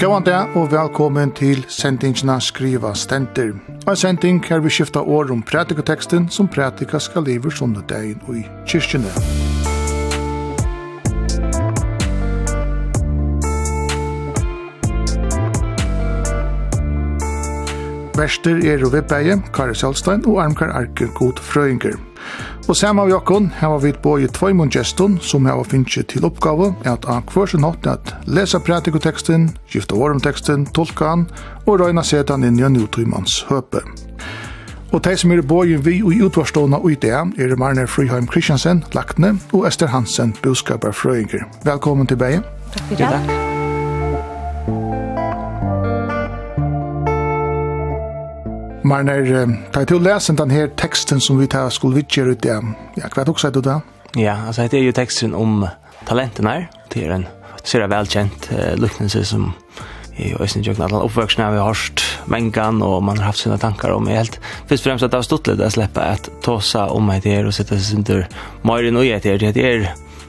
Gåan dag og velkommen til sendingsna Skriva Stenter. En sending her vi skifta år om pratikoteksten som pratika skal lever sundedagen og i kyrkjene. Vester er og vibbeie, Kari Selstein og Armkar Arke God Frøyinger. Og saman av jokken har vi både tveimun gestun som har finnst til oppgave at han kvar sin hatt at lesa pratikoteksten, skifta varumteksten, tolka han og røyna setan inn i en utrymans høpe. Og de som er både vi og i utvarstående og i det er Marne Friheim Kristiansen, Lakne og Esther Hansen, buskaparfrøyinger. Velkommen tilbake. Takk for det. Men när tar til å den her teksten som vi tar skulle vidtjer ut det, ja, hva också seg du da? Ja, altså det er jo teksten om talenten her, det er en sera velkjent uh, luknelse som i Øystein Jøkken Atlan oppvøksen har vi hørt mengan og man har haft sine tankar om helt først og fremst at det har stått litt å slippe at tåsa om et her og sette seg under Møyren og et her. Det er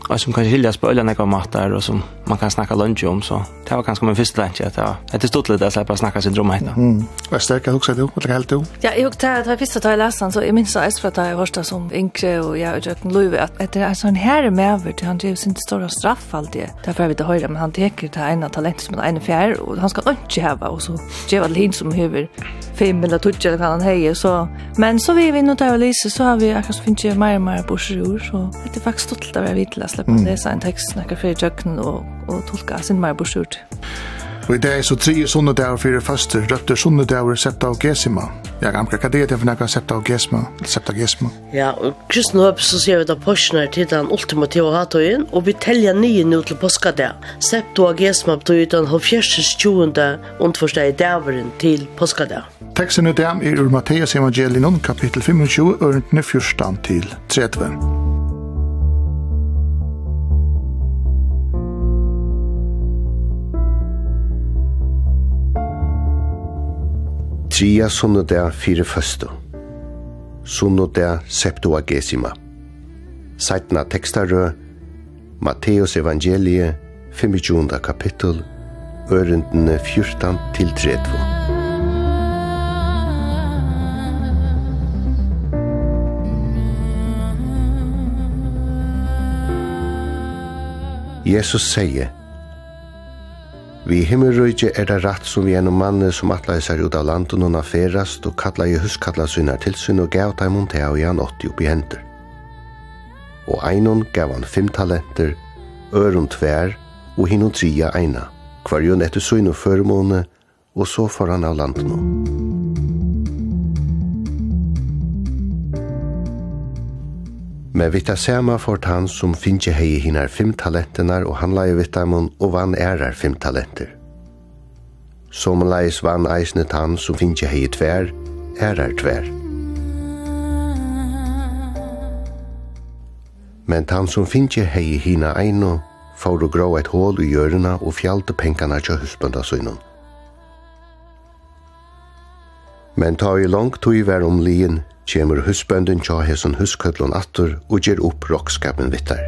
og som kan skiljas på ölen ekva matar og som man kan snakka lunch om så det var kanskje min första lunch att jag hade stått lite att släppa snacka sin här då. Mm. Vad hva jag också Hva er helt då. Ja, jag också det jag visste att jag läste så i minns så för att jag hörsta som yngre och jeg og Jøkken Løyve at det är sån här med över till han drivs inte stora straff alltid. Därför vi til høyre men han teker til ena talent som en fjärr och han ska inte häva och så ger väl hin som høver fem eller tutsi eller hva han heje så men så vi vinner til å Lise så har vi akkurat finnes ju mer mer på så det er faktisk stolt av å vi sleppa mm. lesa en tekst snakker fyrir jøkken og, og tolka sin mer borsurt. Og i dag er så tre sunnedager fyrir faste, røpte sunnedager septa og gesima. Ja, gamle, hva det er det for nekka septa og gesima? Septa gesima? Ja, og kristne høp så ser vi da påskene til den ultimative hatøyen, og vi telja nye nu til påskadag. Septa og gesima betyr den halvfjerses tjoende undforsteg i daveren til påskadag. Teksten i dag er ur Matteus evangelion, kapittel 25, ørentene 14 til 30. Tria sunnudag fyrir føstu. der septuagesima. Seitna tekstarø, Matteus evangelie, 25. kapittel, ørendene 14 til 30. Jesus sier, Vi himmelrøyge er det rett som vi gjennom manne som atla seg ut av landen og ferast og kalla i huskalla synar tilsyn og gav dem om og igjen åtti oppi henter. Og einon gav han fem talenter, øron tver og hinno tria eina, hver jo nettu syn og føremåne, og så får han av landen. Men vi tar samme fort han som finnes hei hinar fem talentenar og han leie vitt dem og vann ærar fem talenter. Som leis vann eisne han som finnes hei tver, ærar tver. Men han som finnes hei hina eino, får å grå et hål i hjørna og fjalte penkarna til husbunda synnen. Men ta i langt tog i om lien, kjemur husbønden tja hesson huskøtlun attur og gjer opp rockskapen vittar.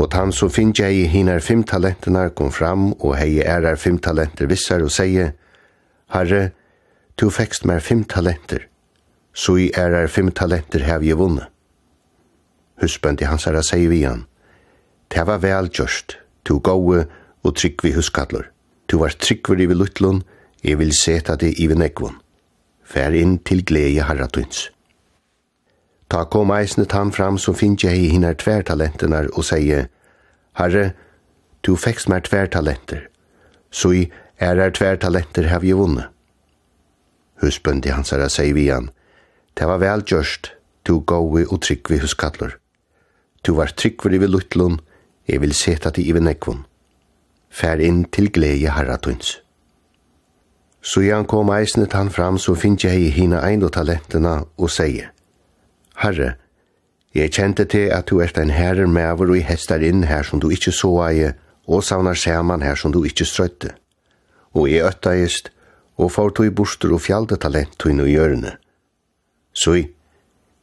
Og tann som finn jeg i hinar fem talentene kom fram og hei ærar fem talenter vissar og seie, Herre, du fekst mer fem talenter, så i ærar fem talenter hev jeg vunnet. Husbøndi hans herra sier vi han, Det var vel gjørst, du gode og trygg vi huskallur. Tu var tryggver i vi luttlun, jeg vil seta det i vi nekvun. Fær inn til glede harratuns. Ta kom eisne tam fram som finnje hei hinar tvertalentenar og seie, Herre, du fekst mer tvertalenter, så i er er tvertalenter hev je vunne. Husbundi hans herra sier vi han, det var vel gjørst, du gåi og trygg vi huskallur. Du var tryggver i vi luttlun, jeg vil seta det i vi nekvun fær inn til glede herratunns. Så jeg kom eisne han fram, så finnes jeg hina ein og talentene og sier, Herre, jeg kjente til at du ert en herre med og i hestar inn her som du ikke så eie, og savnar saman her som du ikke strøtte. Og jeg øttaist, og får tog borster og fjalde talent tog inn og gjørende. Så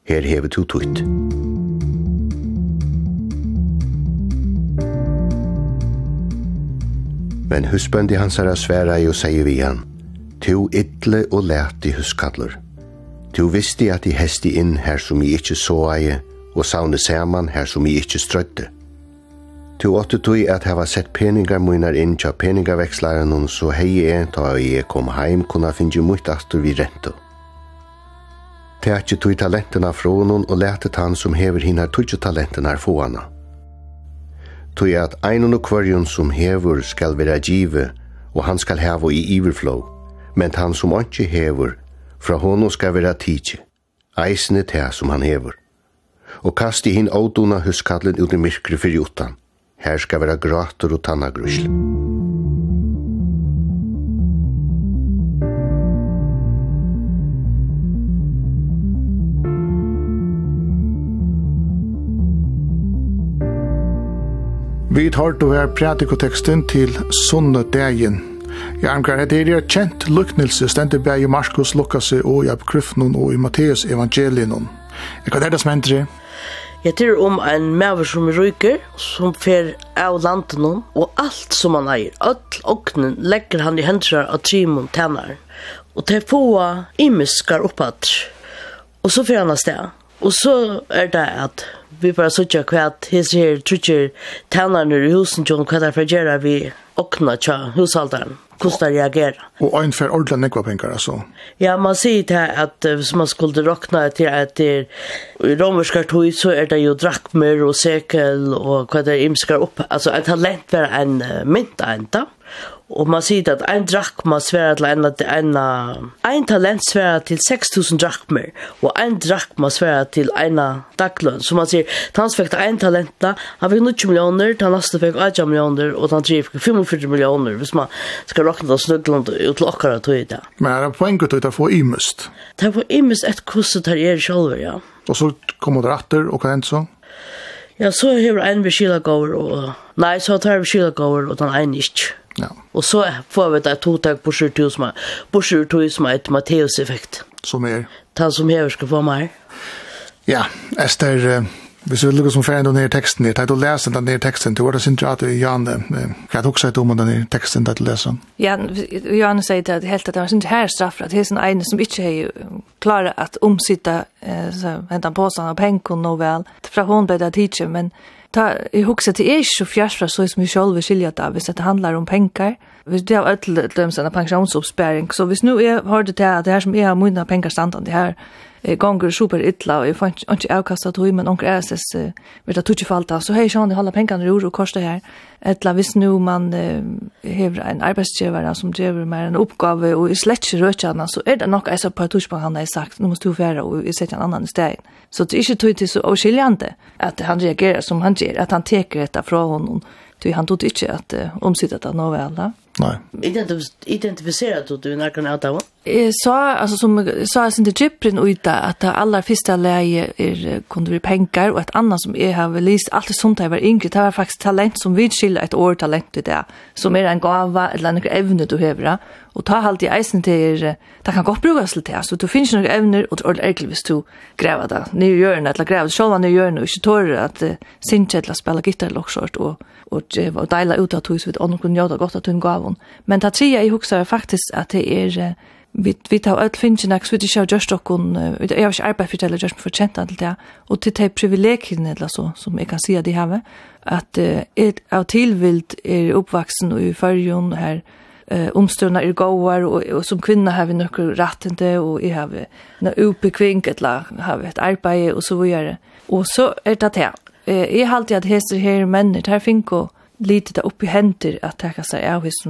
her hever to tøyt. Men husbøndi hans er sværa i og sier vi han, «Tu idle og leti huskallur. Tu visti at i hesti inn her som i ikkje såaie, og savne saman her som i ikkje strøtte. Tu åtte tui at hava sett peningar munar inn tja peningarvekslaren hun, så hei e, ta og e kom heim, kunna finnje mutt astur vi rento. Teatje tui talentina fra hun, og letet han som hever hinar tujje talentina er fåana.» tog at ein og kvarjon som hever skal vera give, og han skal heva i iverflow, men han som ikke hever, fra honom skal vera tidsi, eisne te som han hever. Og kasti hin ådona huskallen ut i myrkri fyrir utan, her skal vera grater og tannagrusl. Vi tar du her pratikoteksten til Sunne Dagen. Jeg anker at det er kjent luknelse stendet bæg i Markus, Lukas og i Abkryfnon og i Matteus evangelien. Jeg kan det som hender det. Jeg tror om en maver som ryker, som fer av landet noen, og alt som han eier, all åknen legger han i hendene av trimon tænaren. Og til få imiskar oppad. Og så fer han av sted. Og så er det at vi bara såg kvad hes her trutjer tannarna i husen John kvad där förgera vi okna tja hushållaren kostar reagera. Och en för ordlan nekva pengar alltså. Ja, man ser det här att hvis man skulle räkna till att det i romerska tog så är det ju drakmer och sekel och vad det imskar upp. Alltså ett talent var en mynta enda. Og man sier at ein drakma sværa til en, en, ein talent sværa til 6.000 drakmer, og ein drakma sværa til en daglønn. Så man sier, han fikk en talenta, han fikk 90 millioner, han neste fikk 8 millioner, og han tre fikk 45 millioner, hvis man skal råkna det snøglund ut til okkara tog i det. Men er det poenget til å få imust? Det er på imust et kostet her er selv, ja. Og så kommer det atter, og hva er det? Ja, så hever en beskylagåver, og nei, så tar jeg beskylagåver, og den ene ikke. Ja. Og så får vi det to takk på 7000 som er, på 7000 som er et Matteus-effekt. Som er? Ta som hever skal få meg. Ja, Esther, hvis vi lukker som ferdig ned teksten ditt, har å lese den ned teksten til året sin at du, Jan, hva du også om den ned teksten til leser? Ja, Jan sier det helt at det var sin her straff, at det er sin ene som ikke har klart at omsitte eh, hentan påstånd av penken noe vel. Fra hun ble det tidskje, men ta, i husker til er ikke så fjærs så som vi selv vil skilja det, hvis det handlar om pengar. Hvis det er et eller annet pensjonsoppsparing, så hvis nu jeg har det til at det her som er munna mine pengar standan, det her gonger super illa og jeg fant ikke avkastet tog, men onker er sess vil ha tutsjefalt falta så hei sjående det håller i ord og korset her. Etla hvis nu man hever en arbetsgivare som driver med en oppgave og slett ikke rødkjene, så er det nok jeg så på tutsjefalt han har sagt, nu måste du være og i setter en annan i stedet. Så det er ikke tog til så oskiljande at han reagerar som han gjør, at han teker detta fra honom. Du han tog ikke at omsitter det nå vel. Nei. Identifiserer du du nærkene av det? Jeg sa, altså som jeg sa sin til Gyprin uita, at det aller første leie er kunne vi penger, og et annet som jeg har lyst, alt det sånt jeg var yngre, det var faktisk talent som vi skiller et år talent i det, som er en gava eller noen evne du hever, og ta halt i eisen til, er, det kan godt brukes til det, så du finnes noen evner, og det er ordentlig hvis du grever det, nye hjørne, eller grever det selv om nye hjørne, og ikke tårer at uh, sindsett la spela gitar eller også, og, og, og deila ut av tog, så vi ånden kunne gjøre det godt at hun gav henne. Men det tre jeg husker faktisk at det er, vi vi tar öll finchen ax við sjá just okkun við er ikki arbeiði fyrir tella just for kjenta til det og til tei privilegien eller så som eg kan sjá de hava at et av tilvilt er oppvaksen og i fyrjon her eh omstøna er goar og, og som kvinna har vi nokkur rattende og eg har na upekvink etla har eit arbeid og så vidare og så er det det eg halti at hester her menn här finko lite det oppi henter at taka seg av his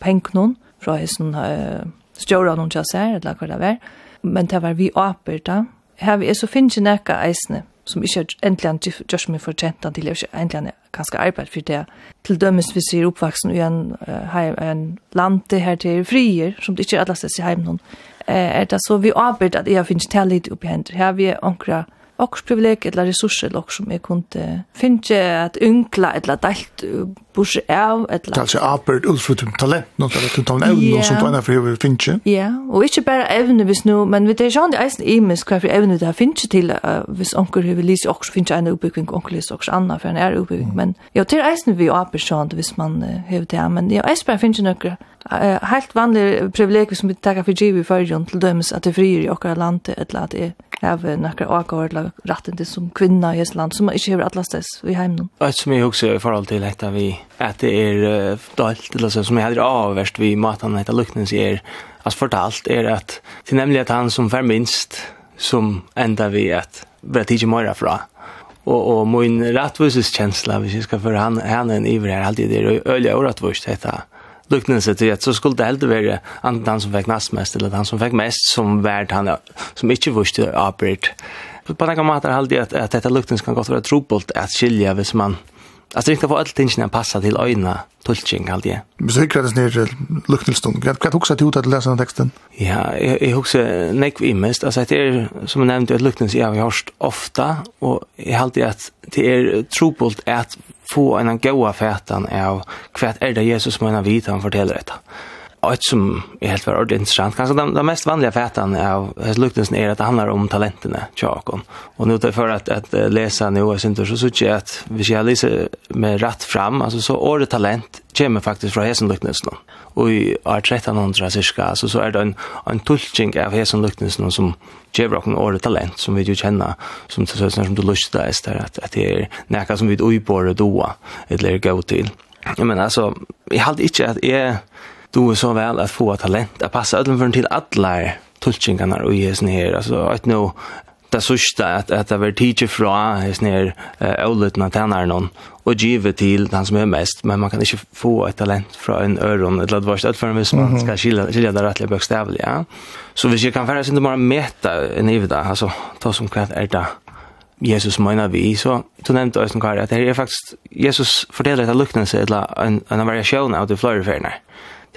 pengnun fra his eh stjåra noen tja sær, eller hva det var, men det var vi åper da. Her vi er så finnes jeg nekka eisne, som ikke er endelig mig meg fortjent, til jeg ikke endelig ganske arbeid for det. Til dømes vi ser oppvaksen i en, uh, en land til her til frier, som det ikke er alle steds i heim er det så vi åper at jeg finnes tja litt oppi hender. Her vi er onkra, okkurs privileg eller resurser eller okkurs som jeg kunne finne at unkla eller dalt bors av eller... Det apert altså arbeid utfra til talent, noe eller til talent evne som du ennå for å. Ja, og ikke bare evne hvis nå, men vi det er sånn det eisen imensk hva for evne det har finne til hvis onker vil lise okkurs finne en oppbygging, onker lyser okkurs anna for en er oppbygging, men ja, til eisen vi apert sånn hvis man hever det, men ja, eisen bare finne noe helt vanlig privileg som vi takkar for givet i førjon til dømes at det frier i okkar landet eller at det er hava nakra lag rätten till som kvinna i ett land som inte har alla stess vi hemma. Ett som jag också i förhåll till detta vi att det är dalt eller så som jag hade avvärst vi matan heter lukten ser alltså fortalt är att det är nämligen att han som för minst som enda vi att blir tidigt mera fra och och min rättvises känsla vi ska för han han är en iver här alltid det är öliga orättvist detta liknelse till att så skulle det aldrig vara antingen han som fick näst mest eller han som fick mest som värd han som inte visste operate. På något sätt har alltid att att detta liknelse kan gott vara trubbelt att skilja vis man Alltså det inte vara allt tingen passa till öjna tulching allt det. Men så hur det ner till luktnelstund. Jag kan också ta ut att läsa den texten. Ja, jag också neck vi mest. Alltså det är som jag nämnde att luktens jag har hört ofta och jag har alltid att det är trubbelt att få en gåa fätan av kvart är det Jesus mener vidt han fortäller detta ett som är helt var ordentligt intressant. Kanske de, de mest vanliga fätan av Luktensen är att det handlar om talenterna, tjakon. Och nu för att, att läsa nu och sånt så tycker jag att vi ska läsa med rätt fram. Alltså så ordet talent kommer faktiskt från Hesen Luktensen. Och i år 1300 cirka alltså, så är det en, en tulltjänk av Hesen Luktensen som ger oss en ordet talent som vi ju känner som, som, som du lustar där att, att det är näka som vi ojbor och doa eller gå till. Jag menar alltså, jag hade inte att jag du er så vel at få talent at passa ödlen til alla tulkingarna og i hesen her, altså at nå det sørste at, at det var tidlig fra är her uh, avlutene tjener noen og give til den som er mest, men man kan ikke få et talent fra en øron eller et varst utførende hvis man skal skilja, skilja det rettelig bøkstavlig, ja. Så hvis jeg kan færre sin bara bare meta en ivet, altså ta som kvart er det Jesus menar vi, så du nevnte Øysten Kari at det er faktisk, Jesus forteller etter lukten eller en, en variasjon av de flere feriene.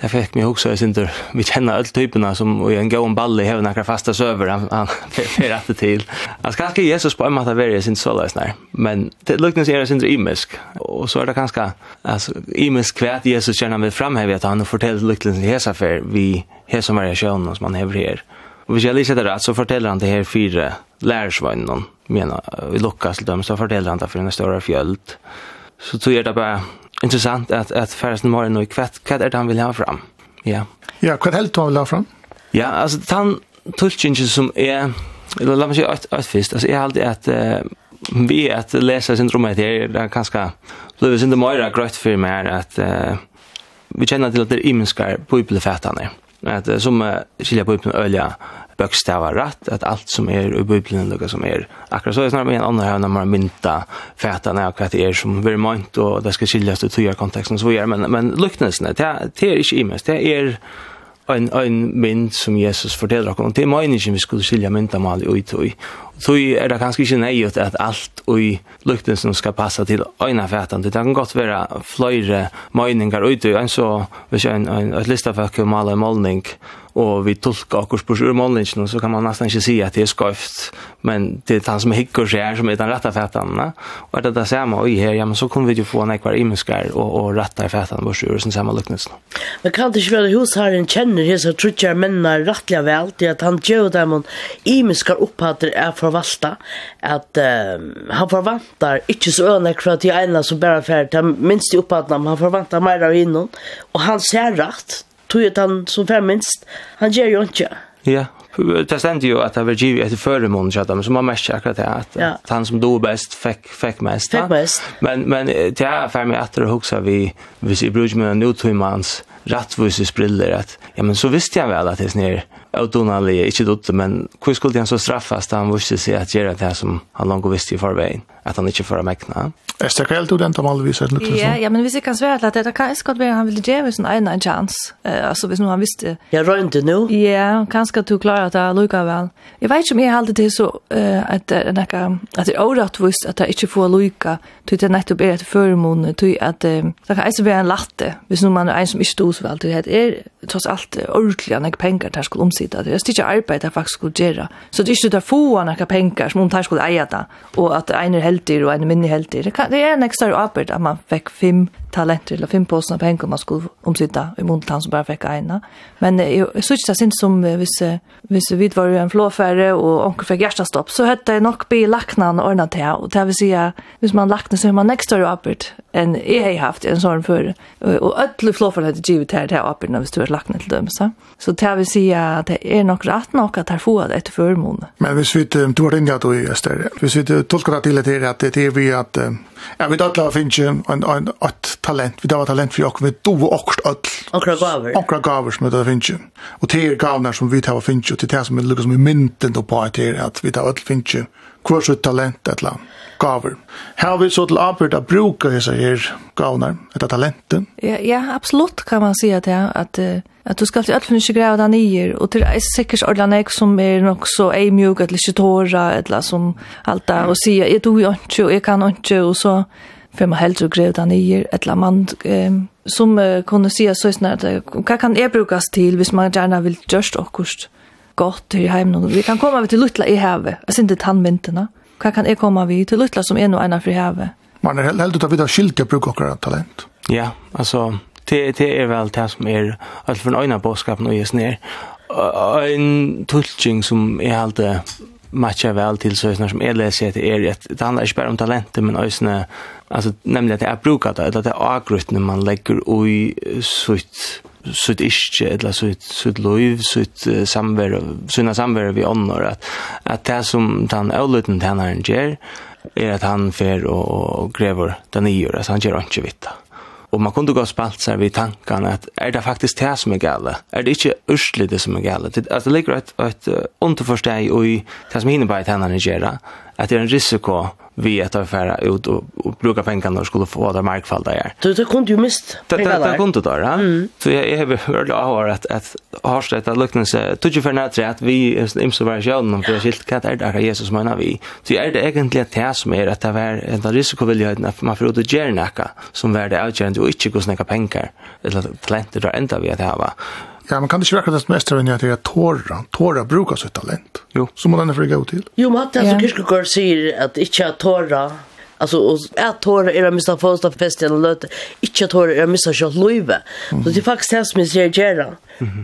Det fikk mig också jeg synes vi kjenner alle typerna som i en gåen balle har noen fasta søver han han för att till. Han skal ikke Jesus på mig att vara sin så där men det luknas är synter imisk och så är det ganska alltså imisk kvärt Jesus kjenner med framhäva att han forteller luknas i hese for vi har som variationen som man hever her. Och vi jeg lyser det rätt så forteller han det her fyra lärsvannen mener, vi lockas till dem så forteller han det for en större fjølt. Så tror jeg det bara intressant att att färdas Fersen morgon och kvätt kvätt är det han vill ha fram. Ja. Ja, kvätt helt han vill ha fram. Ja, alltså han tulchinge som är eller låt mig säga att att först Alltså är alltid att uh, vi att läsa syndromet är det kanske så det är inte mer grött för mig att uh, vi känner till att det är imenskar bibelfätarna. Att som uh, skilja på öliga bøkstavar rätt at alt som er i bibeln lukka som er. Akkurat så er snarare med en annan här när man mynta fætane av akkurat det er som vi mynt och og det skal skiljas ut tøyar konteksten så är men, men luknesene, det, det är inte imens, det er en, en mynd som Jesus forteller oss, og det er meningen vi skulle skilja myndamal i tøy, så er det kanskje ikke att at alt i luktelsen skal passa til ena fætan. Det kan godt være fløyre møyningar ute, en så, hvis jeg en, en, et listafæk maler en målning, og vi tolkar akkur spurs ur så kan man nesten ikke si at det er skøyft, men det er han som hikker seg her, som er den rette fætan. Og er det det samme i her, ja, men så kunne vi jo få en ekvar imenskar og, og rette fætan bors ur sin samme luktelsen. Men kan det ikke være husherren kjenner hese trutjer mennene rettelig vel, til at han gjør dem imenskar opphatter er for forvalta, at um, han forvantar ikkje så øyne for til jeg som bare fer til minst i oppadna, men han forvantar meir av innom, og han ser rett, tog att han som fem minst, han ger jo inte. Ja, det stendt jo at det var givet etter førre måned, så man merker akkurat det, at, ja. at han som do best fick, fick mest. Fikk mest. Men, men det er ferdig med etter å huske vi, hvis vi bruker med en utomans rettvuses briller, at ja, men så visste jeg vel at det er odonalig, ikke dutte, men hvor skulle han så straffas da han visste seg at gjøre det som han langt visste i forveien, at han ikke får mekna? Er det kveld du den til malvis? Ja, ja, men hvis jeg kan svære at det kan ikke godt være han ville gjøre sin egen en chans, uh, altså hvis nu han visste. Jeg rønte nu? Ja, kanskje du klarer det lukka vel. Jeg vet ikke om jeg halte det så, uh, at, at det er overrattvis at det ikke får lukka, til det nettopp er et føremån, til at det kan ikke være en latte, hvis nu man er en som ikke stod så vel, til det er tross alt ordentlig enn jeg penger der skulle omsida tid att det är inte arbete faktiskt skulle göra. Så det är inte där få några pengar som hon tar skulle äga det och att en är helter och en är mindre helter. Det, kan, det är en extra arbete att man fick fem talenter eller fem posten av pengar man skulle omsitte i mån han som bara fick ene. Men jag såg det sen som hvis, hvis vi var en flåfære och onkel fick hjertestopp, så hette det nok bli og ordnet det Og det vill säga hvis man lacknar så har man nästa större uppert än jag har haft en sån før. och alle flåfære hade givet här det här hvis när vi stod lacknar till dem. Så, så det vil säga att det är nog rätt nog att här få det etter förmån. Men hvis vi du har ringet då i Øster, hvis vi tolkar det till det här att det är vi att Ja, vi att det en, en, en, en, talent, vi har talent for jokken, vi dover Och öll. Okkra gaver. Okkra gaver som vi har finnst. Og det er gavner som vi tar finnst, og det er det som er lukket som i mynden på at det er at vi har öll finnst hver så talent et eller gaver. Her vi så til arbeid å bruke disse her gavner, etter talenten. Ja, ja, absolutt kan man si at, ja, at, at du skal alltid alt finne greve deg nye, og til er sikkert ordene nek som er nok så ei mjuk, eller ikke tåra, eller som alt det, og sier, jeg du jo ikke, og jeg kan ikke, og så för man helt så grävde ner ett man eh, som eh, kunde se så snart vad kan er brukas till hvis man gärna vill just och kost gott till hem nu vi kan komma till Lutla i havet alltså inte tandmynterna vad kan er komma vi till Lutla som är nog ena för havet man är helt utav vidare skilka brukar och talent? Ja alltså det det är väl det som är allt från ena boskap och just ner en tulching som är helt matcha väl till så som är läser att är det det handlar inte bara om talent men ösna alltså nämligen att det är brukat att det är agrut när man lägger i sutt sutt iske eller sutt sutt liv sutt samver såna samver vi annor att att det som han ölluten han ger är att han fer och, gräver den i gör så han gör inte vitt. Og man kunde gå og spalt seg vid tankan at er det faktisk det som er gale? Er det ikke urslig det som er gale? Det, altså, det ligger et, et underforsteg i det som hinner bare tennene gjøre, att det är en risiko vi att ta färra ut och, och bruka pengarna och skulle få det markfall där. Du det kunde ju mist. Det det kunde då, ja. Så jag har hört av att att har det att lukten så tog ju för när att vi är im så var jag någon för skilt kan det där Jesus menar vi. Så är det egentligen det som är att det är en risiko vill jag att man får det gärna som värde det och inte gå snacka pengar eller talenter där ända vi att ha Ja, man kan det sväcka det mest när det är tåra. Tåra brukar sitt talent. Jo, så må den för gå till. Jo, men det alltså kyrkogård säger att inte att tåra Alltså er å tåra era missa första festen och Ikke inte tåra era missa kjøtt løyve. Så det er faktiskt det som jeg sier gjerra.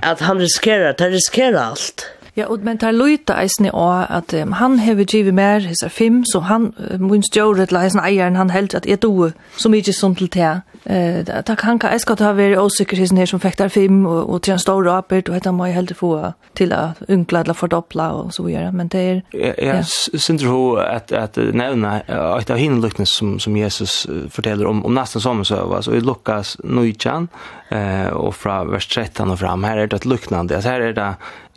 Att han riskerar, han riskerar allt. Ja, og men tar løyta eisne av at um, han hever givet mer, his er fem, så han, uh, mun stjåret, eller eisen eieren, han held at jeg doe, så mykje sånn til te. Uh, da kan kan eiskat ha vært åsikker hisen her som fektar fem, og, og til en stor rapert, og hetta må jeg heldig få til a unkla, eller fordopla, og så videre, men det er... Jeg, jeg ja. synder ho at, at nevna et av hinne som, som Jesus forteller om, om nesten sommersøv, altså i Lukas 9, eh, og fra vers 13 og fram, her er det et luknande, altså her er det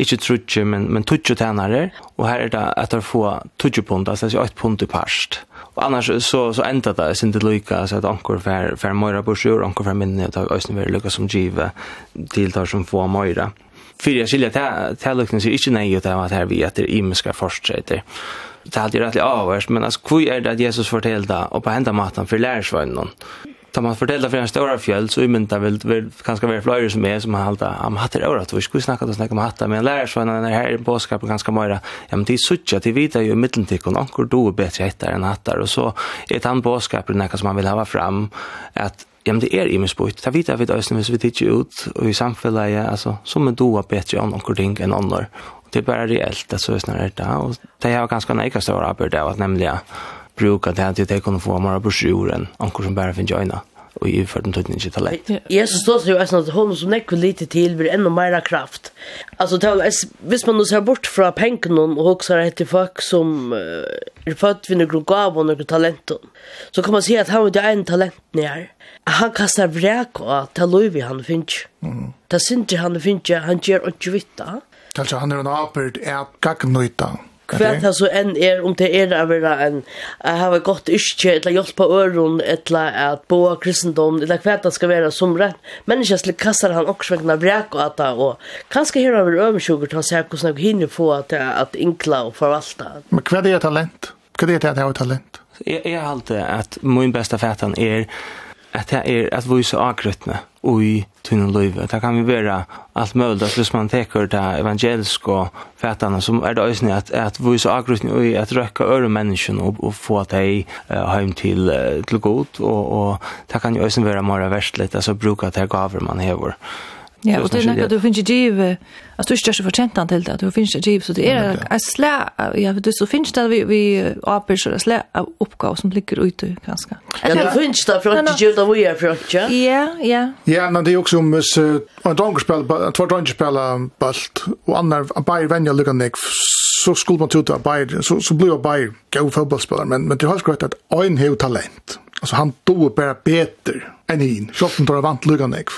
ikke trutje tjej men men tutje tjänare Og her er det att det får tutje pund alltså 8 pund i parst. Og annars så så enda det jeg synes det lika så att ankor för för Moira Bursjor anker för minne og att ösn vill lucka som give till tar som får Fyrir jeg skilja, det er till luckan ikke inte ut av at her vi etter det forstreiter. Det er alltid rettelig avhørst, men altså, hvor er det at Jesus fortällde og på hända matan för lärsvännen. Da man forteller for en større fjell, så umynda vil det kanskje være flere som er, som har hatt det. Ja, men hatt det året, vi skulle snakke og snakke om hatt det, men lærer så når her er påskapen ganske mer, ja, men de suttja, de vita jo i middentikken, anker du er bedre etter enn hatt det, og så er den påskapen noe som man vil ha fram, at ja, men det er imensbort. Det vet jeg vid øyne hvis vi titter ut, og i samfunnet, altså, som er doa bedre enn anker ting enn andre. Det er bare reelt, det så er det, og det er ganske en større arbeid av at nemlig, bruka det här till att jag kunde få några anker som bara finns joina och i för den tiden inte talet. Jag så står ju att hon som näck lite till blir ännu mer kraft. Alltså tal vis man nu ser bort från penken och också rätt till folk som är född vid några gåvor och talent, Så kan man se att han inte är en talent ner. han kastar vräk och tar lov i han finns. Mm. Det syns inte han finns han ger och kvitta. Kanske han är en apert är gagnöjta. Kvært okay. så en er om det er av en jeg har gått ikke eller hjelpa øren eller at boa kristendom eller kvært det skal være som rett menneskeslig kassar han også vegna brek og at og kanskje her over øvnsjukker til å se hvordan jeg hinner få at, at inkla og forvalta. Men hva er talent? Hva er det at jeg har talent? Jeg, jeg har alltid at min beste fætan er at jeg er at vi så avgrøttene i tunnen løyve. Det kan vi være alt mulig, hvis man teker det evangelisk og fætene, så er det også at, at vi så akkurat i at røkke øre menneskene og, og få dem uh, hjem til, uh, til god, og, og det kan jo også være mer verstlig, altså bruke det gaver man hever. Ja, og det er nekka du finnes ikke giv, altså du er ikke er så fortjentan til det, du finnes ikke giv, så det er en slæ, ja, du så finnes det vi, vi aper, så det er slæ av oppgave som ligger ute, ganske. Ja, du finnes det for ikke giv, da vi er for ikke? Ja, ja. Ja, men det er også om, hvis en drongerspill, tvær drongerspill balt, og annar, bare venja lukka nek, så skulle man tuta Bayer, så, så blir jo Bayer gau fotbollsspelare, men, men det er har skrøtt at ein hev talent, altså han doer bare beter enn hin, sjokk han tar vant lukka nek,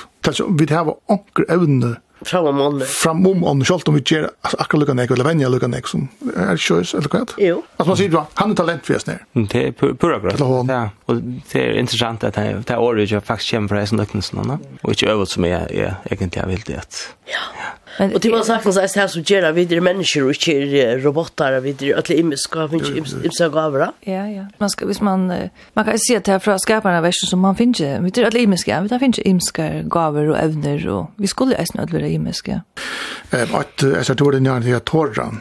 vi har onker evne fram om ånden. Fram om ånden, selv om vi gjør akkurat lukken jeg, eller venner lukken jeg, som er kjøs, eller hva? Jo. Altså man sier jo, han er talentfjes nær. Det er pura grønt. Ja, og det er interessant at det er året jeg faktisk kommer fra heisen løknelsen, og ikke øvet som jeg, jeg egentlig har vildt det. Ja. Og det var sagt noe her som gjør at vi er mennesker og ikke robotar, vi er alle imenskap, imsa gaver. Ja, ja. Man skal, hvis man, man kan si at det er fra skaperne versen som man finner, vi er alle ja, vi tar finner imiske gaver og evner, og vi skulle eisen alle imiske. Eh att alltså var den jag jag torra.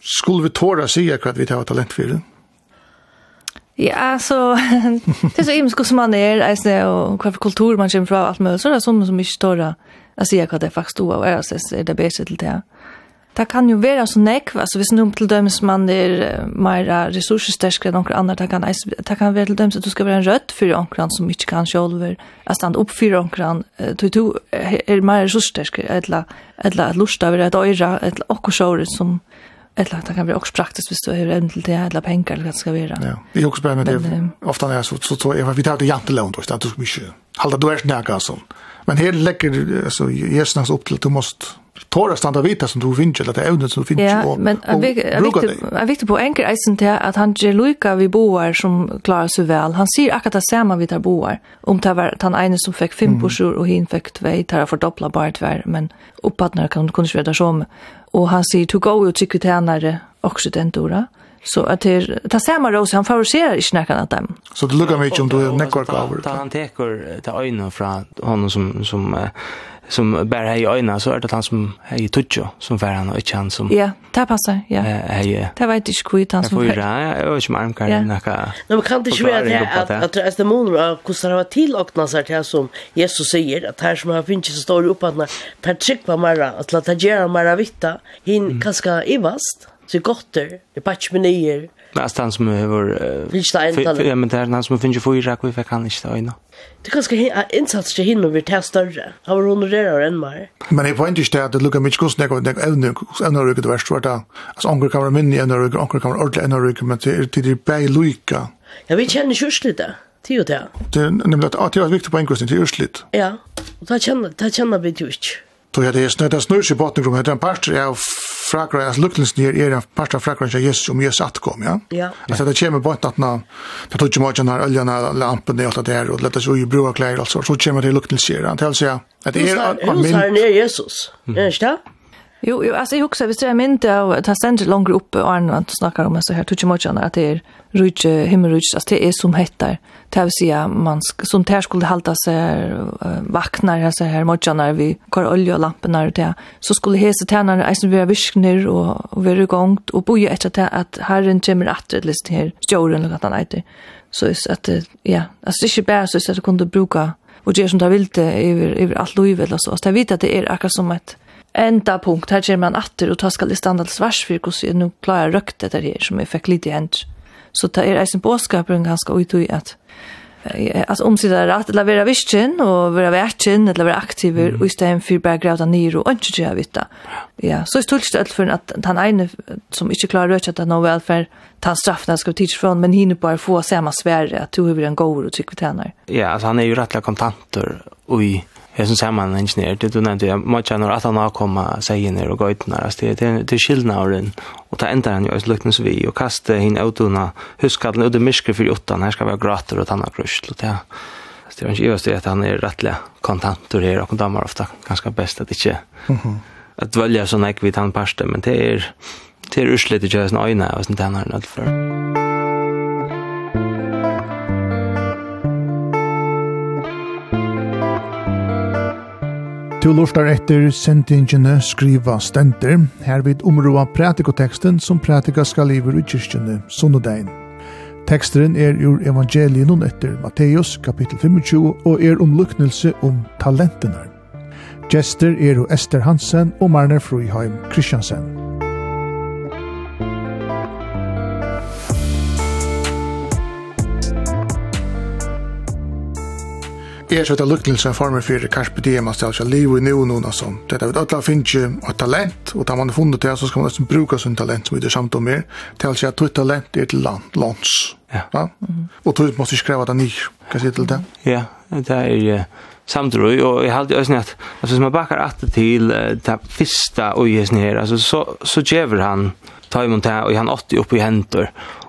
Skulle vi torra säga att vi tar talent for det? Ja, så det är så imiske som man är, alltså och vad kultur man kommer från alt möjligt så där som som mycket torra. Alltså jag hva det faktiskt då och är det bedre til det det kan ju vara så nekv, så hvis noen til dømes man er mer ressurssterskere enn noen andre, det kan, det kan være til dømes at du skal være en rødt for noen som ikke kan sjølver, at stand opp for noen, du, du er mer ressurssterskere, eller, eller at lust av et øyre, et okkursåret som, eller det kan være också praktiskt hvis du har evne til det, eller penger, eller hva det skal være. Ja, det er også spennende, ofte når jeg så, så, så, så, så, så, så, så, så, så, så, så, så, så, så, så, så, Men här lägger alltså Jesus upp till du måste tåra standa vita som du finns eller det ämnet som du finns ja, och, men och bruka dig. En viktig poäng är sen att han ger lika vi boar som klarar sig väl. Han ser akkurat det samma vi tar boar. Om det var han ene som fick fem bursor och hin fick två, det har fördopplat bara tvär. Men uppfattningar kan kunde inte det som. Och han säger, to går ju till kvitänare också den dörren. Så att det ta samma ros han favoriserar i näkan att dem. Så det lukar mycket om du network over. Ta han teker ta ögonen från honom som som som bara i ögonen så är det han som hej tutjo som för han och inte han som Ja, det passar. Ja. Hej. Det var inte skit han som. Ja, jag är med armkar näka. Nu kan det ju vara att att att det mål var kusar till och när så här som Jesus säger att här som har finns så står upp att per tryck på mera att låta göra mera vitta hin kaska ivast. Så gotter, det patch med nier. Nästa han som har finns det över eh ja men där han som finns ju fyra kvar för kan inte öna. Det kanske är insats till hinner vi testar större. Har hon det än mer. Men det poängterar är att det lukar mycket kost när jag även även rycker det värst vart där. Alltså onkel kan vara minne även rycker onkel kan vara ordla även rycker men till till det bäj Luika. Ja vi känner ju lite. Det är det. Det är nämligen att det är viktigt på en kostnad till urslit. Ja. Och ta känna ta känna vi ju. Då är det snö där snörs i botten kommer den pastor av frakra as luklens ner är en pastor av frakra som Jesus om Jesus att kom ja. Ja. Alltså det kommer bort att när det tog ju mycket när oljan och lampan det allt där och lätta så ju broa kläder alltså så kommer det luklens ser han till sig att det är av min. Jesus. Är det inte? Jo, jo, altså jeg alltså jag också visst jag det er stendt langt längre og Arne han snakker om så här tycker mycket annat at det er rich himmelrich altså det er som heter. Det vill säga man som tär skulle hålla sig vaknar altså her, mye när vi kör olje og lamporna og det. Så skulle hese tärnarna alltså vi viskner och och vi är igång och etter efter at herren kommer att det list her, stjåren, eller hva han heter, så är att ja altså det er ikke bare, så att det kunne bruka og gjøre som det vill det över över allt livet eller så. Att det vet at det er akkurat som et, enda punkt, her kommer man atter, og ta skal i standard svars for hvordan jeg nå klarer røkt dette her, som jeg fikk litt i hent. Så det er eisen båskapen ganske ut i at eh, omsida er rett, eller være visken, og være verken, eller være aktiver, og i stedet for bare grævda nir, og ikke gjøre vitt Ja, så er stolst alt for at han ene som ikke klarer rødt at no welfare velferd, han straffen skal tids från, men hinner bare få samme svære at du har en gård og trykker tjener. Ja, altså han er jo rettelig kontanter, og i hesen saman engineer det du nevnte jeg må ikke at han har kommet seg inn her og gøyt nær det er skillna av den og ta enda han jo et lukknes vi og kaste hinn ut unna husk at den ut i myske for åttan her skal være grater og tanna krusj og det er ikke just det at han er rettelig kontanter her og kontammer ofta ganske best at ikke at välja sånn ekvitt han parste men det er det er urslitt ikke hos øyne og sånn tenner nødt for Du lustar etter sendingene skriva stenter, hervid områa pratikoteksten som pratika skal iver i kyrkjene sunnodein. Teksteren er ur evangelien etter Matteus kapittel 25 og er om luknelse om talentene. Gjester er Ester Hansen og Marner Fruiheim Kristiansen. er så det lukkelsen en former for Karpe Diem, altså altså liv i nu og sånt. Det er vi alle finner et talent, og da man har funnet det, så skal man nesten bruke sin talent som vi er samt om mer, til at ditt talent er til land, lands. Ja. ja? Og du måste skriva det nyr, hva sier til det? Ja, det er samtidig, og jeg har alltid øyne at, altså hvis man bakker alltid til det første øyne her, altså så, så gjør han, tar imot det, og han åtti opp i hendur,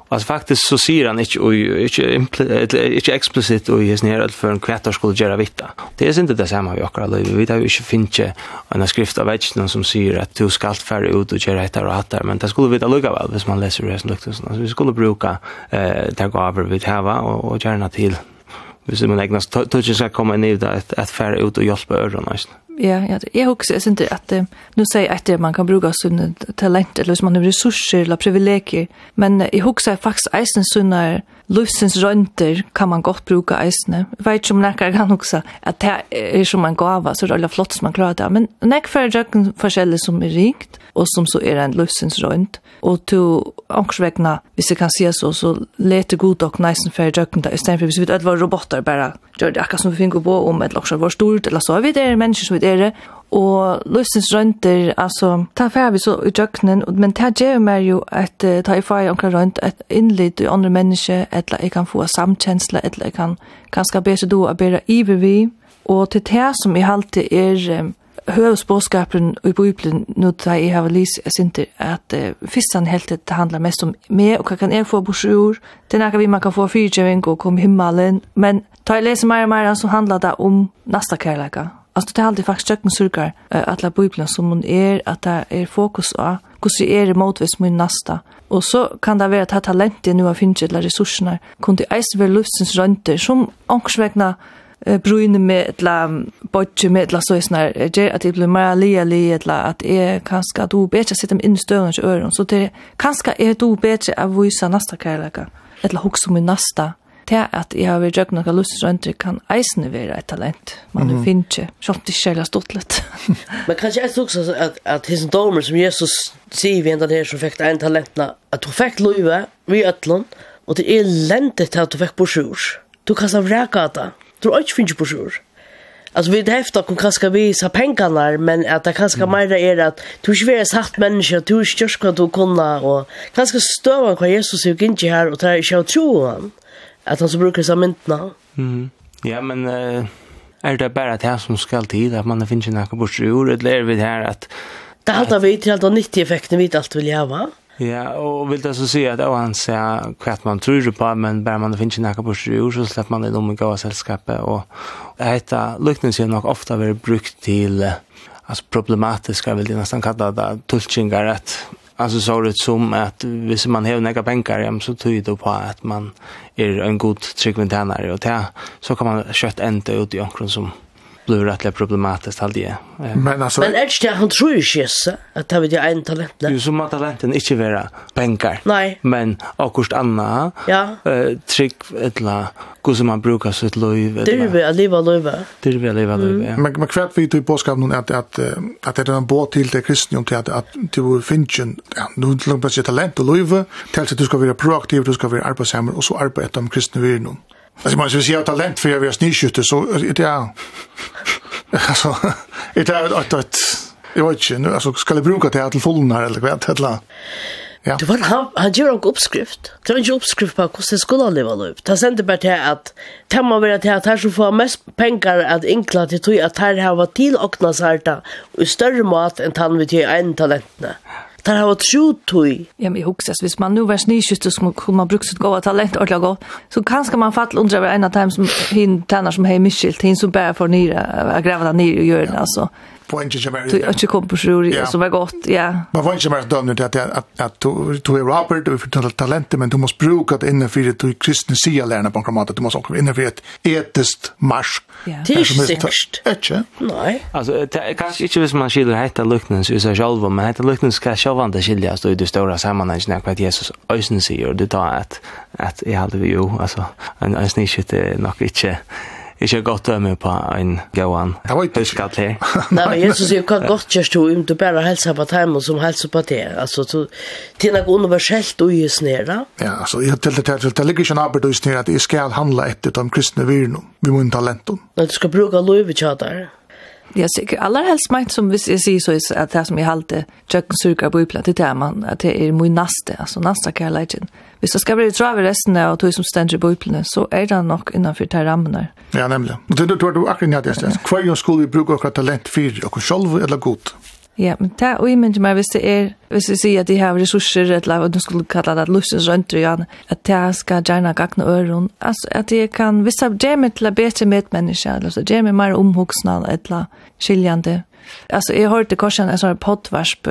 Alltså faktiskt så säger han inte och inte inte explicit och är snär för en kvättar skulle göra vitta. Det är inte det samma vi också liv. Vi vet ju inte finche en skrift av vägen som säger att du ska färre ut och göra detta och detta men det skulle vi ta lugga väl hvis man läser det som luktar så vi skulle bruka eh ta går över vi hava och och gärna till. Vi ser man egnas touchen ska komma ner där att färre ut och hjälpa öronen nästan. Ja, ja, jeg husker, jag också at inte att nu säger at man kan bruke sånne talent eller hvis man har ressurser eller privilegier, men jeg husker faktisk eisen sånne løsens rønter kan man godt bruke eisen. Jeg vet ikke om nekker kan huske at det er som en gava så det är alla flott som man klarer det, men näkar för röken forskjellig som er rikt og som så er en løsens rønt. Og til ångsvägna, hvis jeg kan si så, så leter god och näsen för röken i stedet for hvis vi alla var roboter bare gjør det akkurat som vi finner på om ett lockar var stort eller så, er vi det mennesker som vi er og løsens rønter, altså, ta fer vi så i døgnen, men ta gjør meg jo at uh, ta i fer omkring rønt, at innlitt i andre mennesker, eller jeg kan få samkjensla, eller jeg kan ganske bedre då å bedre iver vi, og til det som jeg alltid er um, høvesbåskapen i Bibelen, nå da jeg har lyst, jeg synes at uh, fyrstan helt det handler mest om meg, og hva kan jeg få bors det er noe vi man kan få fyrtjøving og komme himmelen, men ta jeg leser mer og mer, så handler det om nasta kærleika, Alltså det är alltid faktiskt jag surkar alla bibeln som hon är att det är fokus på hur det är motvis min nästa. Och så kan det vara att ha talentet nu har finns eller resurserna kunde eisen vara luftens rönter som ångsvägna brune med etla bodje med etla så snar ger att det blir mer lia lia etla att är kanske att du bättre sitter in i stövens öron så det kanske är du bättre att visa nästa kärleka etla hugsa min nästa til at jeg har vært jøkken noen lustrønter kan eisene være et talent. Man mm -hmm. finner ikke, sånn det ikke er stått litt. Men kanskje jeg også at, at hins domer som Jesus sier vi enda her som fikk en talentene, at du fikk løyve vi øtlån, og det er lentet til at du fikk borsjord. Du kan sa vreka det. Du har ikke finnet borsjord. Alltså vi häftar kan kanske vi sa pengarna men att det kanske mm. mer är att du är svär sagt människa du är störst kan du kunna och kanske stöva vad Jesus gick in här och tar sig tro han. Att han så brukar sig myntna. Mm. Ja, men uh, är det bara det som ska till att man finns några bort ur eller är vi här att Det hade vi till att 90 effekten vi allt vill jag? Ja, och vill det så säga att han säger kvart man tror på, men bara man finns inte på ur så släpper man det om i gåa sällskapet. Och detta lycknelse har nog ofta varit brukt till alltså problematiska, vil jag nästan kalle det, tulkingar at Alltså så det som att hvis man har några pengar hem så tyder det på att man är en god tryggventänare och det så kan man kött ända ut i omkring som blir rätt problematiskt all det. Men alltså Men är det han tror ju inte att det är en talent. Det är som att talenten inte vara pengar. Nej. Men akkurat anna. Ja. Eh trick eller hur som man brukar sitt liv. Det är väl leva leva. Det är väl leva leva. Men men kvart vi tror på skap någon att att att det är en båt till det kristna om att att du finchen ja, nu långt på sitt talent och leva. Tills du ska vara proaktiv, du ska vara arbetsam och så arbeta om kristna vill någon. Alltså man skulle säga talent för jag vill sniskytte så det är alltså det är att att jag vet inte alltså ska det bruka det här till fullen här eller vad heter Ja. Det var han han gör en uppskrift. Det var en uppskrift på hur det skulle leva upp. Det sände bara till att tämma vill att här så får mest pengar att inkla till att här har varit till och nasarta och större mat än han vid en talentna. Ja där har trott tui. Ja, men jeg husker, hvis man nu var snyskyster så kunne man bruke sitt gode talent ordentlig godt. Så kanskje man fattelig undra över en av dem som hin tenner som hej misskilt, hin som bär för nere, gräva ner i jorden alltså på en tjej var det. Du kom på sjur, ja. som var gott, ja. Man får inte mer dömd att att att du du är Robert och för talent men du måste bruka det inne för det du kristna sia lärna på en kramat du måste också inne för ett etiskt marsch. Det är sikkert. Ikke? Nej. Alltså kanske inte hvis man skiljer hetta luknens i sig själva men hetta luknens ska självande skiljas i det stora sammanhanget när vad Jesus ösen säger du tar att att jag hade vi ju alltså en en snitt nog inte ikke godt dømme på en gåan huskatt her. Nei, men Jesus sier, hva godt gjørs du om du bare helser på timen som helser på det? Altså, det er noe universellt å gjøre snere. Ja, altså, jeg til det til, det ligger ikke en arbeid å gjøre snere at jeg skal handle etter de kristne virene, vi må talenten. Nei, du skal bruke lov i kjadar. Jag sikkert. Allra helst mig som hvis jeg sier så er att det som jeg halte tjøkken surkar på ypla, det er man, att det är mye naste, alltså naste kärleken. Hvis det ska bli trav i resten av tog som ständer på ypla, så är det nok innenfor de rammene. Ja, nämligen. Och det er du akkurat nødt til. Kvar gang skulle vi bruka akkurat talent för och själv eller gott? Ja, men det er men meg hvis det er, hvis vi sier at de har ressurser, eller hva du skulle kalla det, lustens rønter, ja, at det skal gjerne gagne øren, altså at de kan, hvis det er med til med bedre medmenneske, eller så gjerne mer omhoksna, eller skiljande, Alltså jag hörde korsen en sån här poddvarsp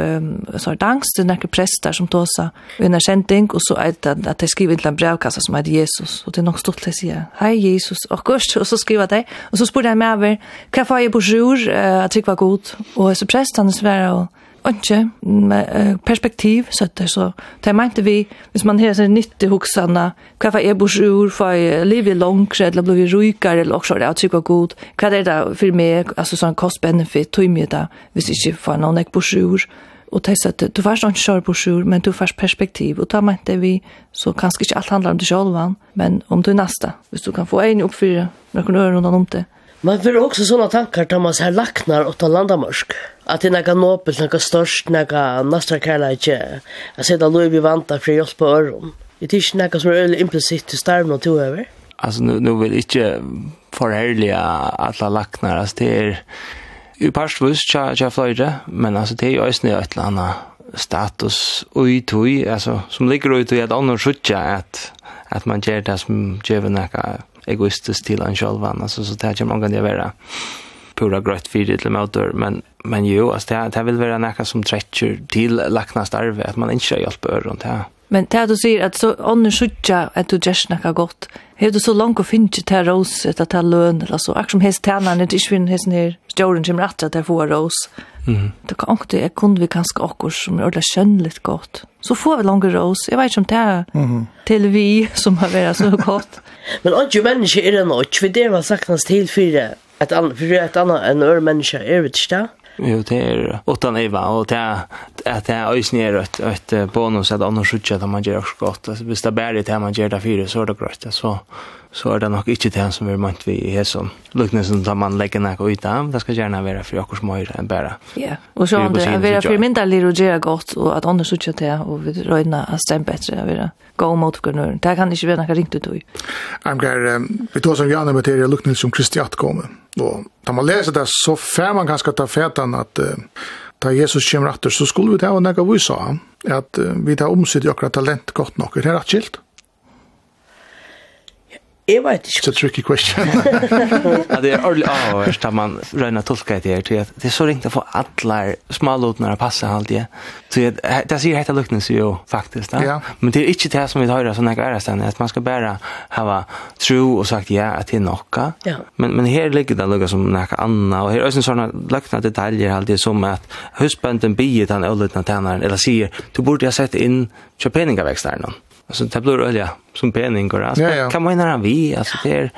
så här dans. Till några präster som tåsa i en skänting och så att att de skriver till en brevkassa som heter Jesus. Och det är nog stort att säga hej Jesus och kurs. Och så skriver det och så spår jag mig över kan jag få på jour att tycka var god? Och så prästen och ikke perspektiv, så det er så. Det mente vi, hvis man har sin nyttig hoksene, hva for jeg bors ur, for jeg lever langt, eller blir rykere, eller også det, er trygg og god, hva er det for meg, altså sånn cost-benefit, tog mye da, hvis ikke får noen jeg bors ur, og det er at du får ikke kjøre bors ur, men du får perspektiv, og da mente vi, så kanskje ikke alt handler om det selv, men om du er neste, hvis du kan få en oppfyre, noen ører rundt om det, Man får också såna tankar tar man så här lacknar åt landamörsk. Att det är något nobelt, något störst, något nästra kärleke. Jag ser att i vantar för hjälp på öron. Det är inte något som är väldigt implicit till starven och tog över. Alltså nu, nu vill jag inte förhärliga alla lacknar. Alltså det är ju parstvus tja, tja flöjde, men alltså det är ju ösne ett eller annat status i tui, alltså som ligger ui tui att annars skjuta att, att man ger det som ger vi egoistisk till en själv alltså så där kan man kan vara pura grött för det motor men men jo alltså det det vill vara näka som trekker till lackna starve att man inte hjälper runt här Men det du sier at så ånden skjutja at du gjør snakka godt. Har du så langt å finne til rås etter til løn eller så? akkur som hest tænerne er ikke finne hesten her stjåren kommer at det å få rås. Mm. Det kan ikke, jeg kunne vi kanskje akkurat som gjør det kjønnelig godt. Så får vi langer ros. Jeg vet ikke om det er mm. til vi som har vært så godt. Men ikke människa är det något. För det var saknas till för fire, et annet, for et annet enn øre mennesker det inte det? Jo, det er utan Eva, og det er at det er øyne er et, et bonus at annars skjøtter at man gjør også godt. Altså, hvis det er bare det man gjør det fire, så er det greit. Så, så er det nok ikke det som vi mønt vi i som lukknesen som man legger nek og ut av. Det skal gjerne være for akkurat smøyre enn bare. Ja, og så andre, det er være for mindre lir og gjøre godt, og at andre skjøtter det, og vi røyner at stemt bedre, og være gå mot grunnøren. Det kan ikke være noe ringt ut i. Amgar, vi tar som gjerne med det, lukknesen som Kristiat kommer. Og da man leser det, så får man ganske ta fetan at uh, da Jesus kommer etter, så skulle vi ta og nekka vi sa at uh, vi tar omsitt i talent godt nok. Det er rett skilt. Jeg vet ikke. It's a tricky question. ja, det er ordentlig avhørst at man røyna tolka det her, til at det er så ringt å få alle smalotene å passe alt det. Så det sier hette lukten sier jo faktisk da. Ja. Men det er ikke det som vi høyre sånn ikke stedet, at man skal bare hava tro og sagt ja at det er. Ja. Men, men her ligger det lukka som nekka anna, og her er også sånne lukna detaljer alltid som at husbønden bier den ølutna tænaren, eller sier, du burde ha sett inn kjøpeningaveksteren. Alltså det blir öliga som penning går alltså. Ja, ja. Kan man när vi alltså det är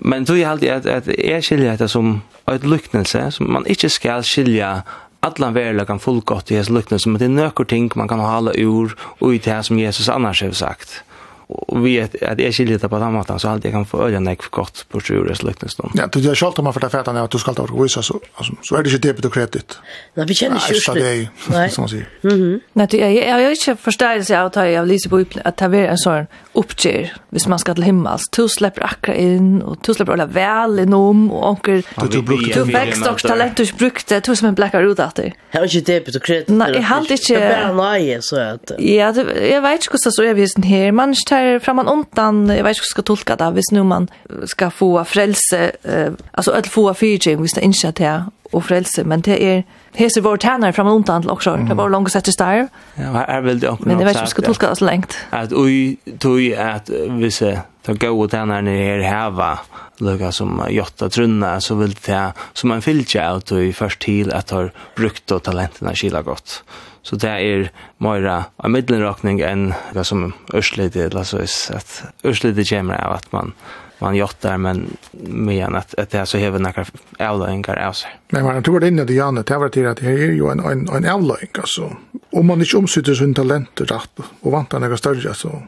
men då är alltid att att är skilja det som ett lycknelse som man inte ska skilja alla verla kan fullgott i Jesu lycknelse men det är nöker ting man kan hålla ur och i det som Jesus annars har sagt och vet att jag skiljer det på den måten så allt jag kan få öra när gott på sjur och släktens Ja, du gör själv om man för det fetan att du ska ta och visa så alltså så är det ju debit och kredit. Nej, vi känner ju så det. Nej, som man Mhm. Nej, jag jag jag inte förstår sig att jag läser på att ta vara en sån uppger, hvis man ska till himmels, tu släpper akra in och tu släpper alla väl inom och onkel du brukte du växt och talent du brukte tu som en blackar ut att det. Här är ju debit och kredit. Nej, jag har inte. Jag bara nej, så att... Ja, jag vet inte hur så är vi här. Man här framan ontan jag vet inte ska tolka det hvis nu man ska få frälse eh, alltså att få fyrtjing hvis det inte är och frälse men det är Hese vår tjänare framan ontan till också. Det var långt sett i starv. Ja, är väl det också. Men det vet inte hur ska tolka det så längt. Att oj, tog att vissa, de när det är häva lukka som jotta trunna, så vil det som en fylltja av du først til at har brukt og talentina kila godt. Så det er møyra av middelrakning enn det som ørslite, lasvis, at ørslite kommer av at man man jottar men men att att det så hever några avlöningar av sig. Men man tror det in det Janne det var till att det är ju en en en avlöning alltså om man inte omsätter sin talent rätt och vantar några större så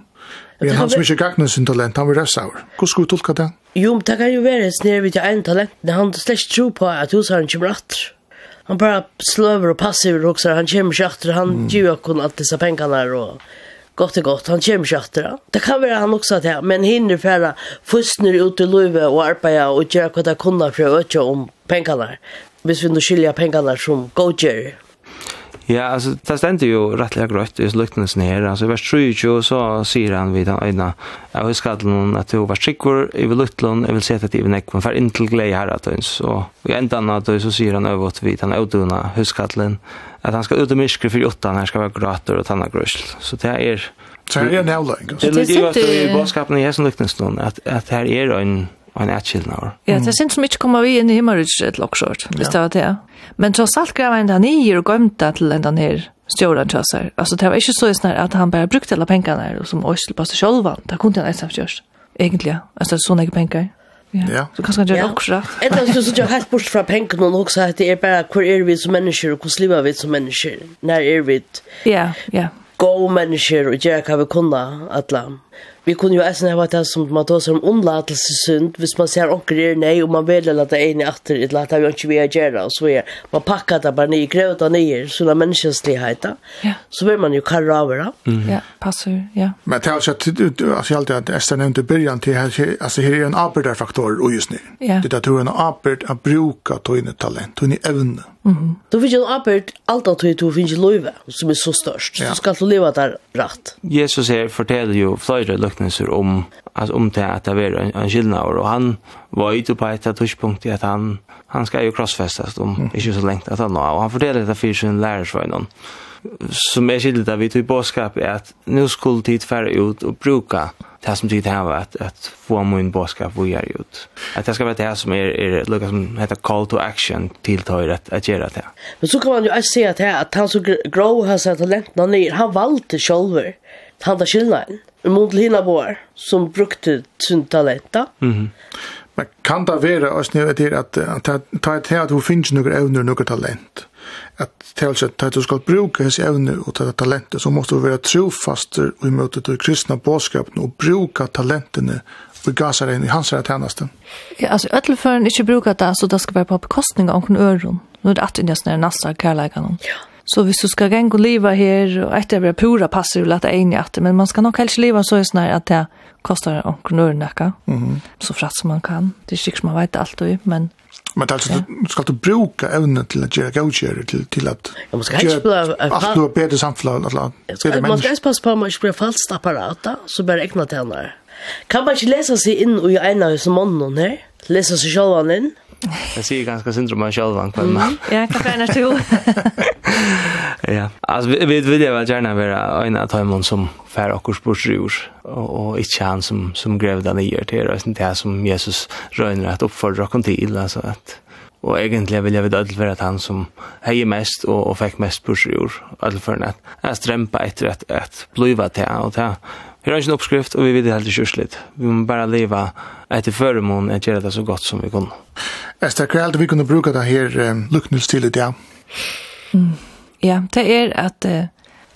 Men han som ikke gagner sin talent, han vil resta over. Hvordan skal du tolka det? Jo, men det kan jo være snir vidt jeg en talent, han slett tro på at hos han kommer atter. Han bara slöver og passiv och han kommer ikke atter, han gir jo kun alt disse pengene og gott och gott, han kommer inte det. Det kan vara han också att men hinner färra fustner ut i Löve och arbeta och göra vad det kunde för att öka om pengarna. Hvis vi nu skilja pengarna som Gojer. Ja, alltså det ständer ju rättliga gröt i luktelsen här. Alltså i vers 3 så säger han vid den ena av huskadlen att du var skickor i lukteln, jag vill se att det är nekven för inte glädje här att ens. Och i ändan av det så säger han över vid den åduna huskadlen att han ska ut och myskre för åttan, han ska vara gröter och tanna grösel. Så det är... Så det är en jävla Det ligger ju att i bådskapen i hessen luktelsen att, att här är en en ätskillnad. Ja, det syns som ikke kommer vi inn i himmelrydset et lockshort, hvis det var det. Men så saltgräva en där og och til till en stjåren ner stjålan tjösar. Alltså det var ikke så snar at han bare brukte alle pengarna och som Oysel på sig själva. Det kunne han ensam görs. egentlig, altså, så mycket pengar. Ja. ja. Så kanskje han gör ja. också. Eller så så jeg helt bort fra pengarna og også at det er bare hvor er vi som mennesker, og hur lever vi som mennesker, når er vi? Ja, ja. Gå mennesker og gjør hva vi kunne, alla vi kunne jo eisen hava det som man tåser om ondlatelsesund, hvis man ser onker er nei, og man vil lade ein i atter, et lade vi ikke vi er gjerra, og så er man pakka det bare nye, grev det nye, sånne menneskensligheter, ja. så vil man jo karra av det. Ja, passer, ja. Men det er altså, du, du, du, altså jeg alltid at Esther nevnte i byrjan til, altså her er en arbeiderfaktor, og just nu, ja. det er at du er en arbeid, at bruka tøyne talent, tøyne evne, Mm. Du finnes jo arbeid, alt at du finner løyve, som er så størst. Ja. Så skal du leva der rett. Jesus her forteller jo flere løknelser om, altså, om det at det er en, en skillnavr, og han var ute på et tidspunkt i at han, han skal jo krossfestes om mm. ikke så lengt at han nå, og han forteller det for sin lærersvøgnen som är skildet där vi tog båskap är att nu skulle tid färre ut och bruka det som tid här var att, att få min båskap och göra ut. Att det ska vara det som är, är lika som heter call to action tilltar att, att göra det. Men så kan man jo også säga at, at han som grå har sett talenterna ner, han valgte själv han där skillnaden. Mot Lina Boar som brukte sin talenta. Mm -hmm. Men kan det være også nødt til at ta et til at hun finnes noen evner at, noen talent? at til at du skal bruke hans evne og ta talentet, så måste du være trofaster og imøte til kristna båskapen og bruka talentene og gasar inn i hans herre tjeneste. Ja, altså, ødelføren ikke bruker det, så det skal være på bekostning av noen øron. Nå er det alltid nesten er nasta kærleikene. Ja. Så hvis du skal gänga och leva här och ett över pura passar ju att en att men man ska nog helst leva så sånn at att det kostar omkring øron Mhm. Mm så fratt som man kan. Det er sikkert man vet allt och men Men alltså du skal du bruka ämnen til att göra gaucher til, til at ja, måste kanske spela- alt du bättre samfällan att la. Man ska passe på mig blir falskt apparat så bare ägna till henne. Kan man ikke lese seg inn i en av disse månene her? Lese seg selv inn? Jeg sier ganske synd om meg selv han kvelden. Mm. Ja, hva er det to? Ja, altså vi, vi vil vel gjerne være en av Taimon som fär okkur sportsrur, og, og inte han som, som grev den i til, og det som Jesus røyner at oppfordrer okkur til, altså at Og egentlig vil jeg vite alt at han som heier mest og, og fikk mest pursjord, alt for at jeg strempa etter at, at bliva til, og til Her er ikke en oppskrift, og vi vet helt ikke. Vi må bare leva etter føremån og gjøre det så godt som vi kan. Esther, hva er det vi kunne bruke det her um, lukkningstilet, ja? Mm. Ja, det er at uh,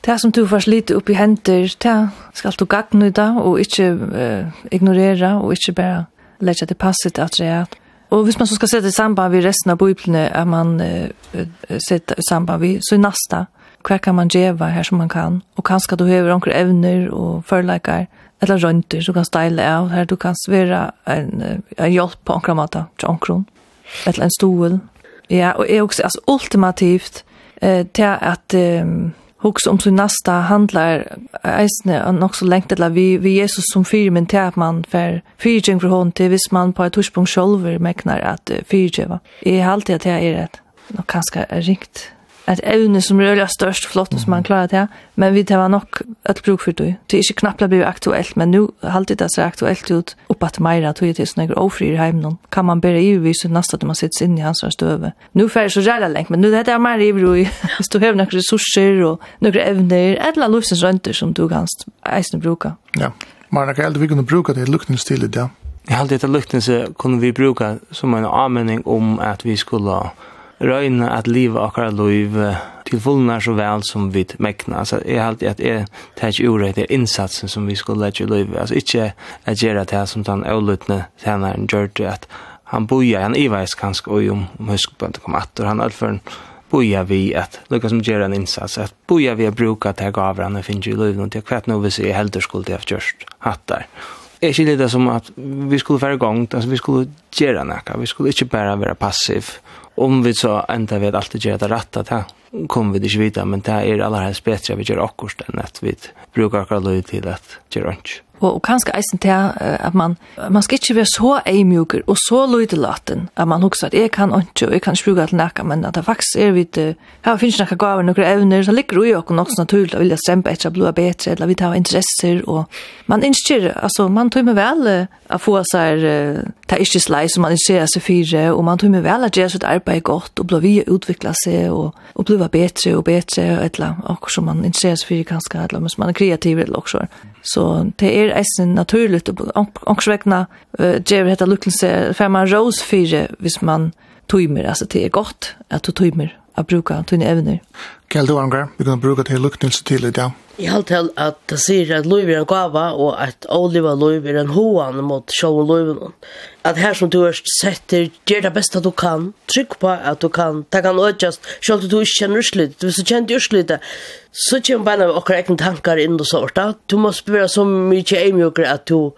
det som du får slite opp i henter, det skal du gagne i og ikke uh, ignorere, og ikke bare lette det passet at det er. Og hvis man så skal sette i samband med resten av biblene, er man uh, sette i samband med, så i nasta, hva kan man gjeva her som man kan, og kanskje du hever onker evner og førleikar, eller rønter, så kan steile av her, du kan svera en, en hjelp på onker måte, til onkron, eller en stol. Ja, og er også, altså, ultimativt, eh, til at eh, hugsa om sin nasta handlar eisne og också så lengt eller vi, vi Jesus som fyrmen til at man för fyrtjeng for hånd til hvis man på et torspunkt sjolver meknar at fyrtjeva. Jeg er alltid at jeg er et, nok kanskje rikt ett ävne som rör det störst flott som man klarar det. Men vi tar var nog ett bruk för det. Det är inte knappt att bli aktuellt, men nu har det så aktuellt ut att mera tog det till såna ofrier hem någon. Kan man bära ju vis nästa att man sitter in i hans stöve. Nu färd så jävla länk, men nu det är mer i bro. du har några resurser och några evner, eller lusens rönter som du kan eisen bruka. Ja. Man kan aldrig vi kunde bruka det luktningsstil i det. Jag hade det luktningsstil kunde vi bruka som en användning om att vi skulle røyna at liva akkara loiv til fullnar så vel som vi mekna. Altså, jeg har alltid at jeg tar ikke ure til innsatsen som vi skulle lage i loiv. Altså, ikke at gjøre det som den avlutne tænaren gjør det at han boja, han iveis kanskje oi om, om huskbøndet kom atter, han alføren boja vi at lukka som gjør en innsats, at boja vi at bruka til gav han finner i loiv, og til kvett noe vi sier heldur skuld til at gjørst hattar jeg skiljer det som at vi skulle være gongt, altså vi skulle gjøre nekka, vi skulle ikke bare være passiv, om vi så enda vet alltid gjør det rett at det kommer vi ikke vidare men det er aller helst bedre att vi gjør akkurat enn at vi bruker akkurat løy till att göra ikke. Og, og kanskje eisen til at man, man skal ikke være så eimjuker og så løydelaten at man husker at jeg kan ikke, og jeg kan spruga til nækka, men at det faktisk er vidt, her finnes nækka gaver, nekka evner, så ligger jo okkur nok naturlig, å vilja strempe etter å bli bedre, eller vi tar interesser, og man innskjer, altså man tog med vel å få seg ta ikke slei som man innskjer seg fire, og man tog med vel at gjøre sitt arbeid godt, og bli vi utvikla seg, og, og bli bedre og bedre, og et eller annet, som man innskjer seg fire kanskje, eller hvis man er kreativ, eller også. Så det er er eisen naturligt och vegna uh, ger hetta lukkelse för man rose fyra hvis man tøymer, altså det er godt at du tøymer å bruka tøyne evner. Kjell du angra, vi kan bruka til lukknelse til i dag. Jeg har til at det sier at løyv er en gava, og at oliva løyv er en hoan mot sjål og løyven. At her som du har sett er gjør det beste du kan, trykk på at du kan, det kan økjast, sjål du ikke kjenner urslit, hvis du kjenner urslit, så kommer bare okkar egne tankar inn og sorta. Du må spørre så mye eimjøkere at du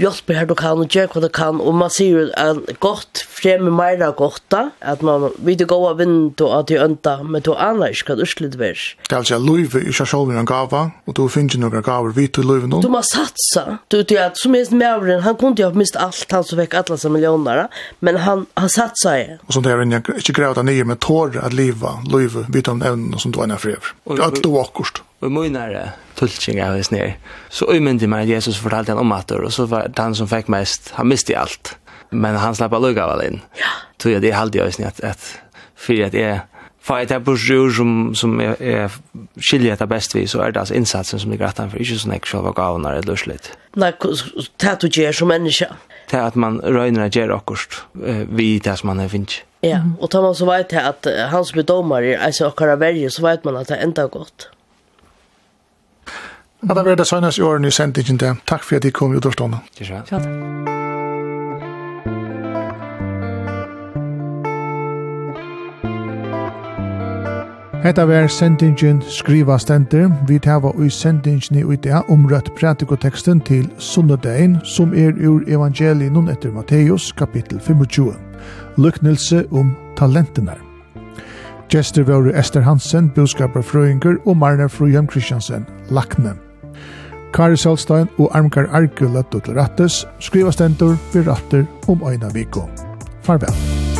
hjelper her du kan og gjør hva du kan. Og man sier at godt fremme meira godt at man vet gå av vind og at du ønta, men du aner ikke hva du virkelig vers. Det er altså at løyve i seg selv en gava, og du finner noen gaver vidt i løyve nå. Du må satsa. Du vet jo at som minst mævren, han kunne jo ha mist alt, han som fikk alle sine millioner, men han, han satsa i. Og sånn det er en ikke grev av nye, men tår at livet, løyve, vidt om evnen som du er nær nærfrever. Det er alt du akkurst. Og i tulltjeng av hans nere, så umyndig meg at Jesus fortalte han om at og så var det han som fikk mest, han miste alt. Men han slapp av allugga vel inn. Ja. Tog jeg det halde i at, at fyrir at jeg för att det är som som är, är skiljer det bäst vid så är det alltså insatsen som ligger rättan för inte sån actual vagalerna eller lusligt. Nej, det du gör som människa. Det är att man röjner att göra akkurst vid det som man är finns. Ja, och tar man så vet det att han som är domare, alltså och karavärger, så vet man att det enda gott. Ja, det var det senast i åren i sendingen. Takk for at de kom i utårstående. Takk for at de. Hetta var sendingen skriva stender. Vi tava ui sendingen i det omrøtt pratikoteksten til Sundadein, som er ur evangelien etter Matteus, kapittel 25. Lyknelse om talentenar. Gjester var Esther Hansen, budskapar Frøyinger og Marner Frøyheim Kristiansen, Lakne. Kari Selstein og Armkar Arke løttet til rattes, skriva stender vi ratter om øyna viko. Farvel.